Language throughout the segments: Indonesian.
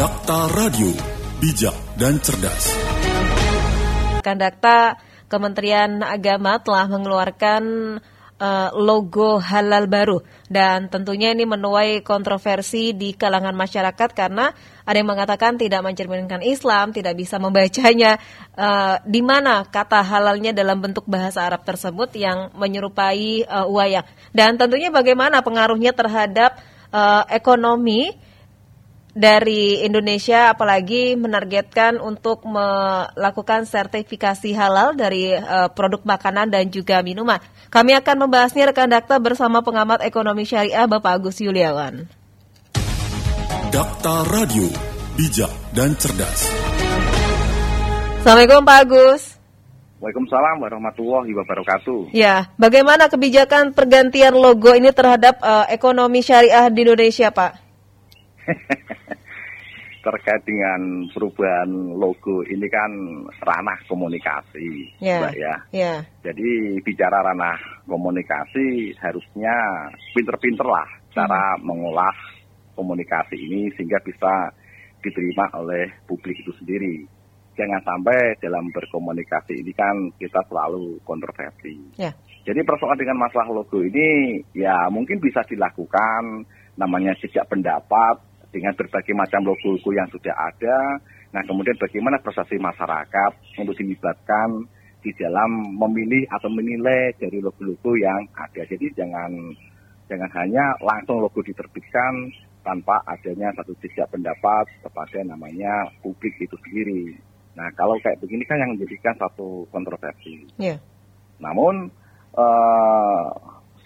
Dakta Radio, bijak dan cerdas. Kandakta Kementerian Agama telah mengeluarkan uh, logo halal baru. Dan tentunya ini menuai kontroversi di kalangan masyarakat karena ada yang mengatakan tidak mencerminkan Islam, tidak bisa membacanya. Uh, di mana kata halalnya dalam bentuk bahasa Arab tersebut yang menyerupai uh, wayang? Dan tentunya bagaimana pengaruhnya terhadap uh, ekonomi dari Indonesia apalagi menargetkan untuk melakukan sertifikasi halal dari uh, produk makanan dan juga minuman. Kami akan membahasnya rekan Dakta bersama pengamat ekonomi syariah Bapak Agus Yuliawan. Dakta Radio, bijak dan cerdas. Assalamualaikum Pak Agus. Waalaikumsalam warahmatullahi wabarakatuh. Ya, bagaimana kebijakan pergantian logo ini terhadap uh, ekonomi syariah di Indonesia, Pak? terkait dengan perubahan logo ini kan ranah komunikasi, yeah. Mbak ya. Yeah. Jadi bicara ranah komunikasi harusnya pinter-pinter lah cara hmm. mengolah komunikasi ini sehingga bisa diterima oleh publik itu sendiri. Jangan sampai dalam berkomunikasi ini kan kita selalu kontroversi. Yeah. Jadi persoalan dengan masalah logo ini ya mungkin bisa dilakukan namanya sejak pendapat dengan berbagai macam logo-logo yang sudah ada. Nah, kemudian bagaimana persepsi masyarakat untuk dilibatkan di dalam memilih atau menilai dari logo-logo yang ada. Jadi jangan jangan hanya langsung logo diterbitkan tanpa adanya satu jejak pendapat kepada namanya publik itu sendiri. Nah, kalau kayak begini kan yang menjadikan satu kontroversi. Yeah. Namun uh,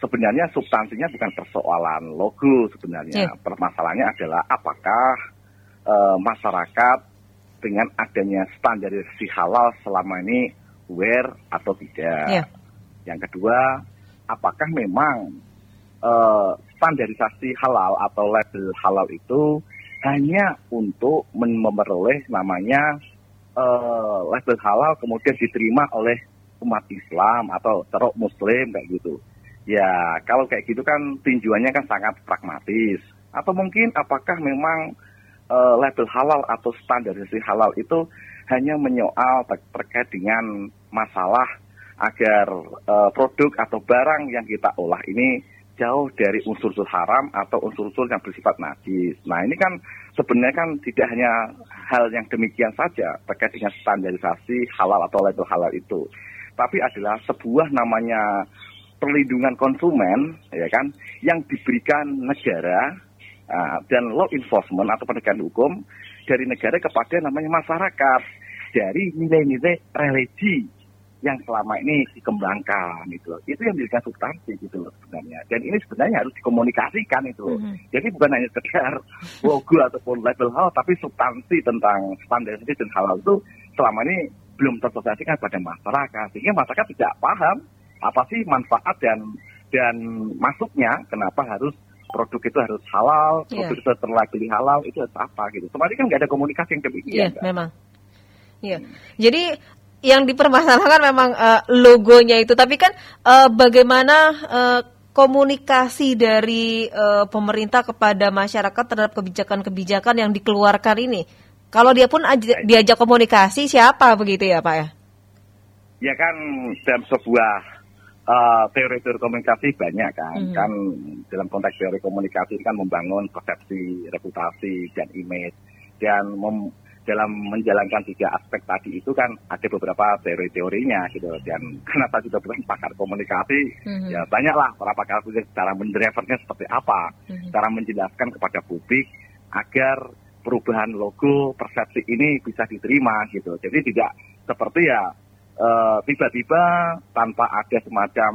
sebenarnya substansinya bukan persoalan logo sebenarnya. Yeah. Permasalahannya adalah apakah e, masyarakat dengan adanya standarisasi halal selama ini aware atau tidak. Yeah. Yang kedua, apakah memang e, standarisasi halal atau label halal itu hanya untuk memperoleh namanya e, label halal kemudian diterima oleh umat Islam atau terok Muslim kayak gitu. Ya, kalau kayak gitu kan tinjuannya kan sangat pragmatis. Atau mungkin apakah memang uh, label halal atau standarisasi halal itu hanya menyoal ter terkait dengan masalah agar uh, produk atau barang yang kita olah ini jauh dari unsur-unsur haram atau unsur-unsur yang bersifat najis. Nah ini kan sebenarnya kan tidak hanya hal yang demikian saja terkait dengan standarisasi halal atau label halal itu. Tapi adalah sebuah namanya perlindungan konsumen ya kan yang diberikan negara uh, dan law enforcement atau penegakan hukum dari negara kepada namanya masyarakat dari nilai-nilai religi yang selama ini dikembangkan itu loh. Itu yang menjadikan substansi gitu loh sebenarnya. Dan ini sebenarnya harus dikomunikasikan itu loh. Mm-hmm. Jadi bukan hanya sekedar logo ataupun label hal, tapi substansi tentang standarisasi dan halal itu selama ini belum tersosialisasikan pada masyarakat. Sehingga masyarakat tidak paham apa sih manfaat dan dan masuknya kenapa harus produk itu harus halal, yeah. produk itu terlabeli halal itu harus apa gitu. Kemarin kan nggak ada komunikasi yang demikian. Iya, yeah, memang. Iya. Yeah. Hmm. Jadi yang dipermasalahkan memang uh, logonya itu, tapi kan uh, bagaimana uh, komunikasi dari uh, pemerintah kepada masyarakat terhadap kebijakan-kebijakan yang dikeluarkan ini. Kalau dia pun diajak komunikasi siapa begitu ya Pak ya? Ya kan dalam sebuah uh, teori-teori komunikasi banyak kan. Mm -hmm. Kan dalam konteks teori komunikasi kan membangun persepsi, reputasi, dan image. Dan mem dalam menjalankan tiga aspek tadi itu kan ada beberapa teori-teorinya gitu. Dan tadi sudah bukan pakar komunikasi, mm -hmm. ya banyaklah para pakar cara mendrivernya seperti apa. Mm -hmm. Cara menjelaskan kepada publik agar perubahan logo persepsi ini bisa diterima gitu. Jadi tidak seperti ya tiba-tiba uh, tanpa ada semacam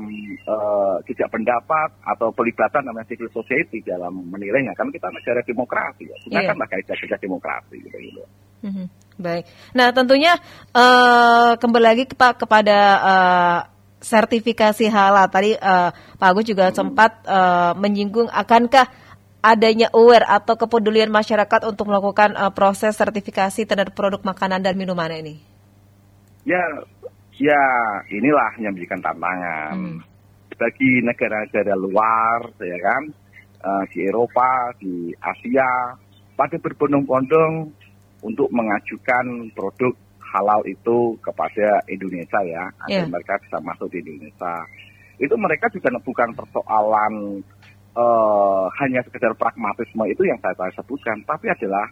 uh, jejak pendapat atau pelibatan namanya civil society dalam menilainya kan kita negara demokrasi ya gunakan yeah. kaidah-kaidah demokrasi gitu, gitu. Mm-hmm. baik nah tentunya uh, kembali lagi kepa- kepada uh, sertifikasi halal tadi uh, Pak Agus juga hmm. sempat uh, menyinggung akankah adanya aware atau kepedulian masyarakat untuk melakukan uh, proses sertifikasi terhadap produk makanan dan minuman ini ya ya inilah yang menjadikan tantangan hmm. bagi negara-negara luar ya kan uh, di Eropa di Asia pada berbondong-bondong untuk mengajukan produk halal itu kepada Indonesia ya, agar Yeah. mereka bisa masuk di Indonesia. Itu mereka juga bukan persoalan eh, hanya sekedar pragmatisme itu yang saya, saya sebutkan, tapi adalah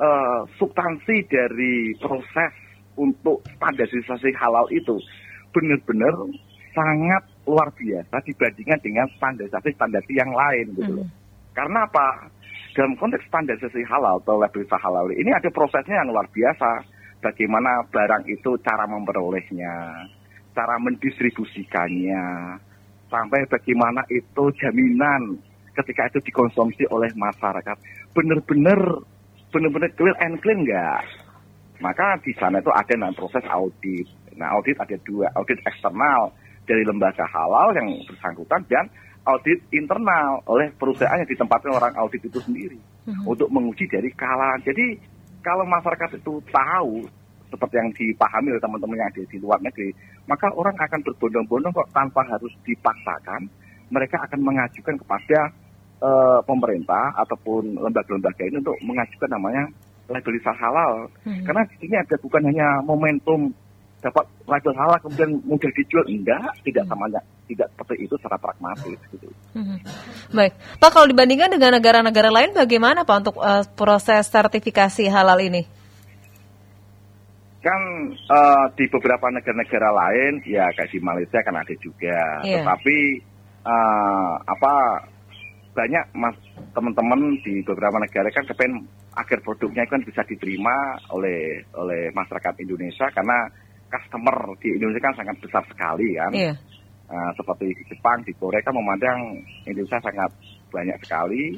eh, substansi dari proses untuk standarisasi halal itu benar-benar sangat luar biasa dibandingkan dengan standarisasi-standarisasi yang lain gitu loh. Mhm. Karena apa? Dalam konteks standarisasi halal atau labelisa halal ini ada prosesnya yang luar biasa. Bagaimana barang itu cara memperolehnya, cara mendistribusikannya, sampai bagaimana itu jaminan ketika itu dikonsumsi oleh masyarakat. Benar-benar benar-benar clear and clean enggak? Maka di sana itu ada namanya proses audit. Nah, audit ada dua, audit eksternal dari lembaga halal yang bersangkutan dan audit internal oleh perusahaan yang ditempatkan orang audit itu sendiri Mhm. untuk menguji dari kalangan. Jadi kalau masyarakat itu tahu seperti yang dipahami oleh teman-teman yang ada di luar negeri, maka orang akan berbondong-bondong kok tanpa harus dipaksakan. Mereka akan mengajukan kepada eh, pemerintah ataupun lembaga-lembaga ini untuk mengajukan namanya labelisasi halal. Mhm. Karena di sini ada bukan hanya momentum dapat label halal kemudian mudah dijual, enggak, tidak samanya, tidak seperti itu secara pragmatis gitu. Mhm. Baik, Pak kalau dibandingkan dengan negara-negara lain bagaimana Pak untuk eh, proses sertifikasi halal ini? kan eh, di beberapa negara-negara lain ya kayak di Malaysia kan ada juga Iya. tetapi eh, apa banyak mas teman-teman di beberapa negara kan kepen agar produknya kan bisa diterima oleh oleh masyarakat Indonesia karena customer di Indonesia kan sangat besar sekali kan Iya. Nah, seperti di Jepang, di Korea kan memandang Indonesia sangat banyak sekali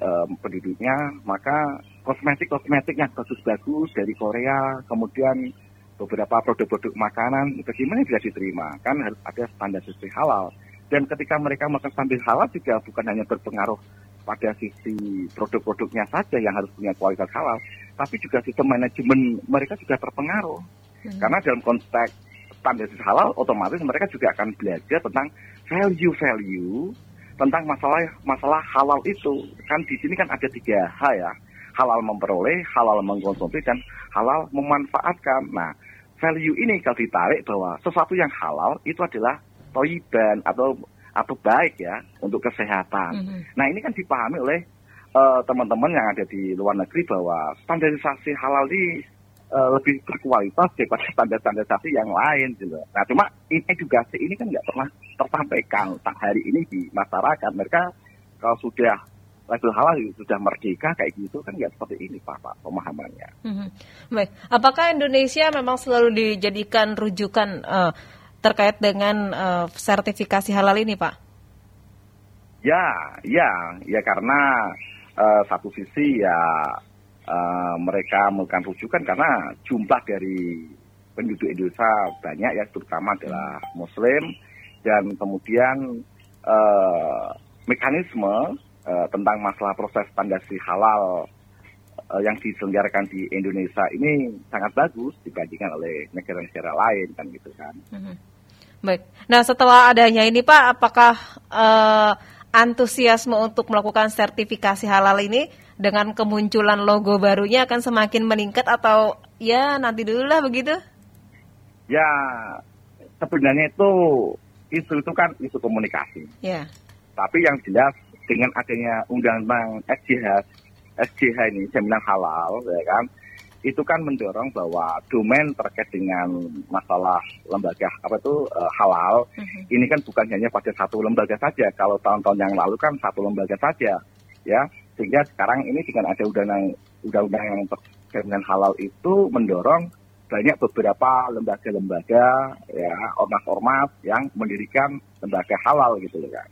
em, penduduknya, maka kosmetik-kosmetik yang bagus-bagus dari Korea, kemudian beberapa produk-produk makanan, bagaimana bisa diterima? Kan harus ada standar sesuai halal. Dan ketika mereka melakukan standar halal juga bukan hanya berpengaruh pada sisi produk-produknya saja yang harus punya kualitas halal, tapi juga sistem manajemen mereka juga terpengaruh. Mhm. Karena dalam konteks standarisasi halal, otomatis mereka juga akan belajar tentang value-value tentang masalah masalah halal itu. Kan di sini kan ada tiga hal ya, halal memperoleh, halal mengkonsumsi, dan halal memanfaatkan. Nah, value ini kalau ditarik bahwa sesuatu yang halal itu adalah toiban atau atau baik ya untuk kesehatan. Mhm. Nah ini kan dipahami oleh eh, teman-teman yang ada di luar negeri bahwa standarisasi halal ini eh, lebih berkualitas daripada standar-standarisasi yang lain gitu. Nah cuma ini edukasi ini kan nggak pernah tersampaikan tak hari ini di masyarakat. Mereka kalau sudah label halal sudah merdeka kayak gitu kan nggak seperti ini pak, pak pemahamannya. Mhm. Baik, apakah Indonesia memang selalu dijadikan rujukan eh, terkait dengan eh, sertifikasi halal ini Pak? Ya, ya, ya karena eh, satu sisi ya eh, mereka melakukan rujukan karena jumlah dari penduduk Indonesia banyak ya terutama adalah Muslim dan kemudian eh, mekanisme eh, tentang masalah proses standarisasi halal yang diselenggarakan di Indonesia ini sangat bagus dibandingkan oleh negara-negara lain kan gitu kan. Mhm. Baik. Nah, setelah adanya ini Pak, apakah eh, antusiasme untuk melakukan sertifikasi halal ini dengan kemunculan logo barunya akan semakin meningkat atau ya nanti dulu lah begitu? Ya sebenarnya itu isu itu kan isu komunikasi. Ya. Tapi yang jelas dengan adanya undang-undang SJH, SJH ini jaminan halal, ya kan, itu kan mendorong bahwa domain terkait dengan masalah lembaga apa itu eh, halal Mhm. ini kan bukan hanya pada satu lembaga saja. Kalau tahun-tahun yang lalu kan satu lembaga saja, ya. Sehingga sekarang ini dengan ada undang-undang undang-undang yang terkait dengan halal itu mendorong banyak beberapa lembaga-lembaga, ya, ormas-ormas yang mendirikan lembaga halal gitu loh kan.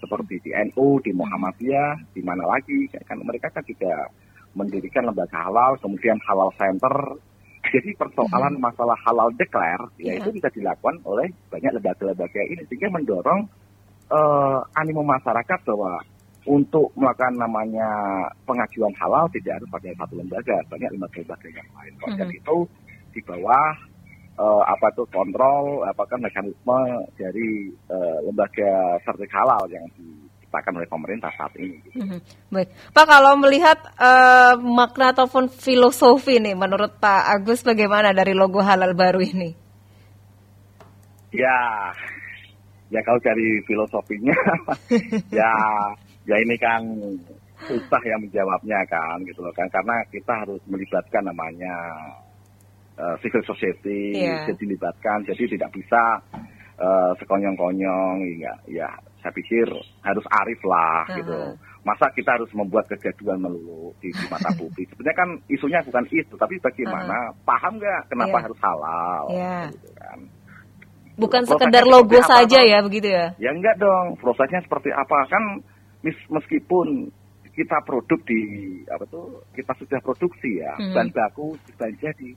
Seperti di NU, di Muhammadiyah, di mana lagi, kan mereka kan juga mendirikan lembaga halal, kemudian halal center. Jadi persoalan masalah halal declare, ya Iya. itu bisa dilakukan oleh banyak lembaga-lembaga ini sehingga mendorong eh, animo masyarakat bahwa untuk melakukan namanya pengajuan halal tidak harus pada satu lembaga, banyak lembaga-lembaga yang lain. Oleh Mhm. itu di bawah eh, apa itu kontrol, apakah mekanisme dari eh, lembaga sertifikat halal yang di diciptakan oleh pemerintah saat ini. Mhm. Baik, Pak kalau melihat uh, makna ataupun filosofi nih, menurut Pak Agus bagaimana dari logo halal baru ini? Ya, ya kalau dari filosofinya, ya, ya ini kan susah yang menjawabnya kan, gitu loh kan, karena kita harus melibatkan namanya uh, civil society, yeah. jadi dilibatkan, jadi tidak bisa uh, sekonyong-konyong, ya, ya saya pikir harus arif lah uh-huh. gitu. Masa kita harus membuat kegaduhan melulu di, di mata publik. Sebenarnya kan isunya bukan itu, tapi bagaimana uh-huh. paham nggak kenapa yeah. harus halal? Yeah. Gitu kan. Bukan Prosesnya sekedar logo saja apa, ya begitu ya? Ya enggak dong. Prosesnya seperti apa? Kan meskipun kita produk di apa tuh kita sudah produksi ya hmm. bahan baku sudah jadi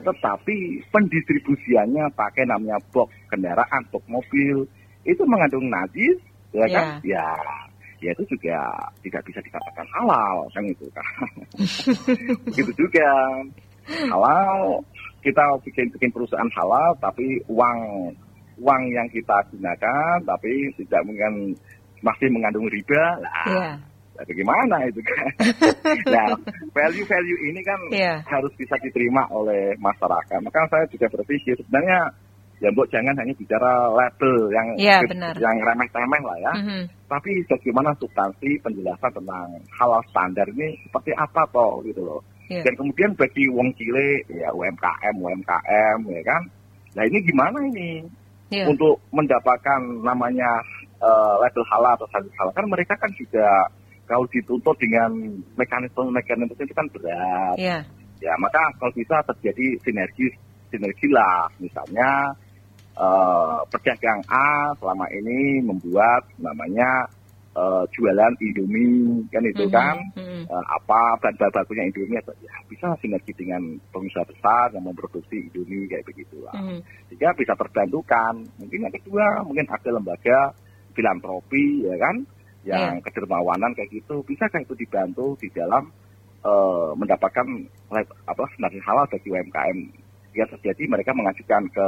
tetapi pendistribusiannya pakai namanya box kendaraan box mobil itu mengandung najis ya kan? Ya. Ya itu juga tidak bisa dikatakan halal kan itu kan begitu juga. Halal kita bikin bikin perusahaan halal tapi uang uang yang kita gunakan tapi tidak mungkin masih mengandung riba lah. Yeah. Ya bagaimana itu kan? Nah value value ini kan yeah. harus bisa diterima oleh masyarakat. Maka saya juga berpikir sebenarnya ya mbok jangan hanya bicara label yang ya, benar. yang remeh-temeh lah ya. Mm-hmm. Tapi bagaimana substansi penjelasan tentang halal standar ini seperti apa toh gitu loh. Yeah. Dan kemudian bagi wong cile ya UMKM UMKM ya kan. Nah ini gimana ini yeah. untuk mendapatkan namanya uh, label halal atau standar halal kan mereka kan juga kalau dituntut dengan mekanisme-mekanisme itu kan berat. Yeah. Ya maka kalau bisa terjadi sinergi sinergi lah misalnya uh, pedagang A selama ini membuat namanya uh, jualan Indomie kan itu mm -hmm. kan mm -hmm. uh, apa bahan bakunya Indomie atau ya bisa sinergi dengan pengusaha besar yang memproduksi Indomie kayak begitulah mm -hmm. sehingga bisa terbantukan mungkin yang kedua mungkin ada lembaga filantropi ya kan yang yeah. kedermawanan kayak gitu bisa kan itu dibantu di dalam uh, mendapatkan apa sebenarnya halal bagi UMKM yang terjadi mereka mengajukan ke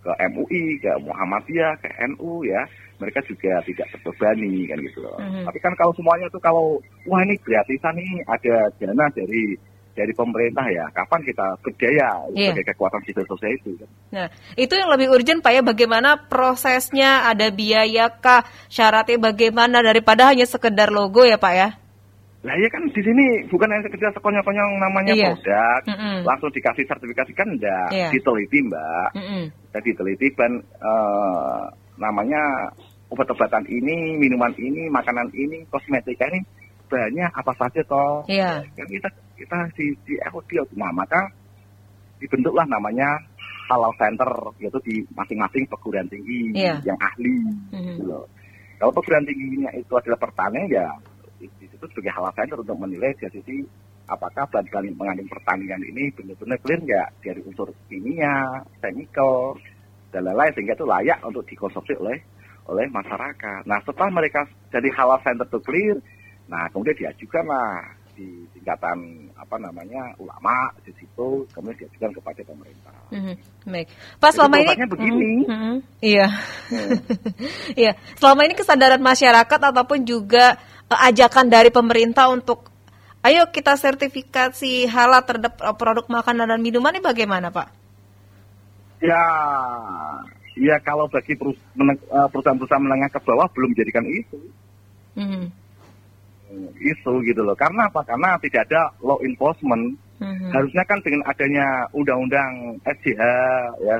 ke MUI, ke Muhammadiyah, ke NU ya, mereka juga tidak terbebani kan gitu loh. Mm-hmm. Tapi kan kalau semuanya itu kalau wah ini gratisan nih ada dana dari dari pemerintah ya, kapan kita berdaya yeah. sebagai kekuatan civil society itu? Kan? Nah, itu yang lebih urgent Pak ya, bagaimana prosesnya, ada biaya kah, syaratnya bagaimana daripada hanya sekedar logo ya Pak ya? Lah ya kan di sini bukan hanya sekedar sekonyong-konyong namanya iya. produk, mm -mm. langsung dikasih sertifikasi kan enggak, iya. diteliti mbak, mm -mm. jadi diteliti dan uh, namanya obat-obatan ini, minuman ini, makanan ini, kosmetika ini bahannya apa saja toh, iya. kan kita kita di di dia, nah maka dibentuklah namanya halal center yaitu di masing-masing perguruan tinggi iya. yang ahli, mm -hmm. gitu loh. Kalau perguruan tingginya itu adalah pertanian ya itu sebagai hal center untuk menilai dari sisi apakah bahan mengandung pertanian ini benar-benar clear nggak dari unsur kimia, chemical, dan lain-lain sehingga itu layak untuk dikonsumsi oleh oleh masyarakat. Nah setelah mereka jadi halal center clear, nah kemudian diajukan lah di tingkatan apa namanya ulama di situ kemudian diajukan kepada pemerintah. Mm-hmm. Baik, Pak selama ini begini. Mm-hmm. Iya, mm. iya. Selama ini kesadaran masyarakat ataupun juga ajakan dari pemerintah untuk ayo kita sertifikasi halal terhadap eh, produk makanan dan minuman ini bagaimana Pak? Ya, ya kalau bagi eh, perusahaan-perusahaan menengah ke bawah belum menjadikan itu. Hmm. Isu gitu loh. Karena apa? Karena tidak ada law enforcement. Hmm. Harusnya kan dengan adanya undang-undang SJH ya,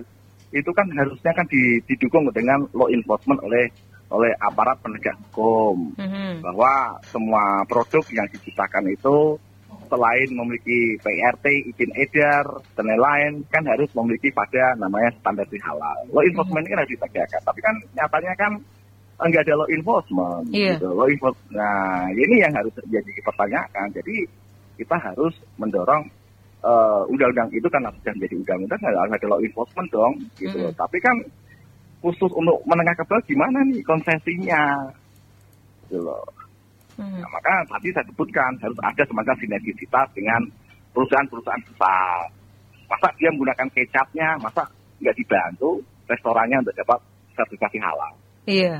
itu kan harusnya kan didukung dengan law enforcement oleh oleh aparat penegak hukum mm-hmm. bahwa semua produk yang diciptakan itu selain memiliki PRT, izin edar dan lain-lain kan harus memiliki pada namanya standar halal. Law enforcement mm-hmm. ini kan harus ditegakkan, tapi kan nyatanya kan enggak ada law enforcement yeah. gitu. Law enforcement. Nah, ini yang harus jadi dipertanyakan. Jadi kita harus mendorong uh, undang-undang itu kan sudah menjadi undang-undang harus ada law enforcement dong gitu. Mm-hmm. Tapi kan khusus untuk menengah ke bawah gimana nih konsesinya gitu loh. Hmm. Nah, maka tadi saya sebutkan harus ada semacam sinergisitas dengan perusahaan-perusahaan besar. Masa dia menggunakan kecapnya, masa nggak dibantu restorannya untuk dapat sertifikasi halal? Iya.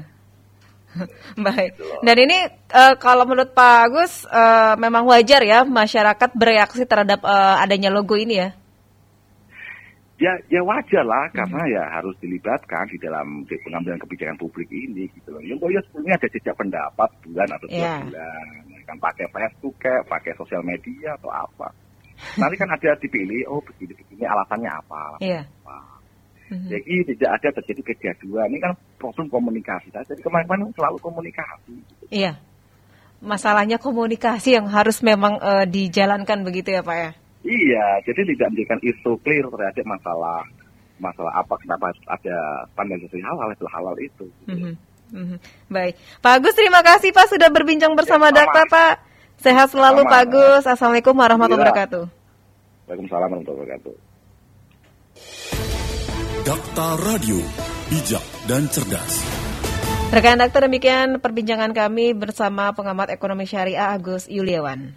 Baik. Dan ini uh, kalau menurut Pak Agus uh, memang wajar ya masyarakat bereaksi terhadap uh, adanya logo ini ya? Ya, ya wajar lah karena ya harus dilibatkan di dalam pengambilan kebijakan publik ini gitu loh. Yang ya sebelumnya ada jejak pendapat bulan atau dua yeah. bulan, kan pakai Facebook kayak pakai sosial media atau apa. Nanti kan ada dipilih, oh begini begini alasannya apa? Iya. Apa. Mm-hmm. Jadi tidak ada terjadi kegaduhan. Ini kan problem komunikasi. Jadi kemarin-kemarin selalu komunikasi. Gitu. Iya. Masalahnya komunikasi yang harus memang uh, dijalankan begitu ya Pak ya? Iya, jadi tidak menjadikan isu clear terhadap masalah masalah apa kenapa ada standarisasi halal itu halal itu. Mm-hmm. Mm-hmm. Baik, Pak Agus terima kasih Pak sudah berbincang bersama ya, Dakta Pak. Sehat selalu sama. Pak Agus. Assalamualaikum warahmatullahi ya. wabarakatuh. Waalaikumsalam warahmatullahi wabarakatuh. Dakta Radio, bijak dan cerdas. Rekan dokter demikian perbincangan kami bersama pengamat ekonomi syariah Agus Yuliawan.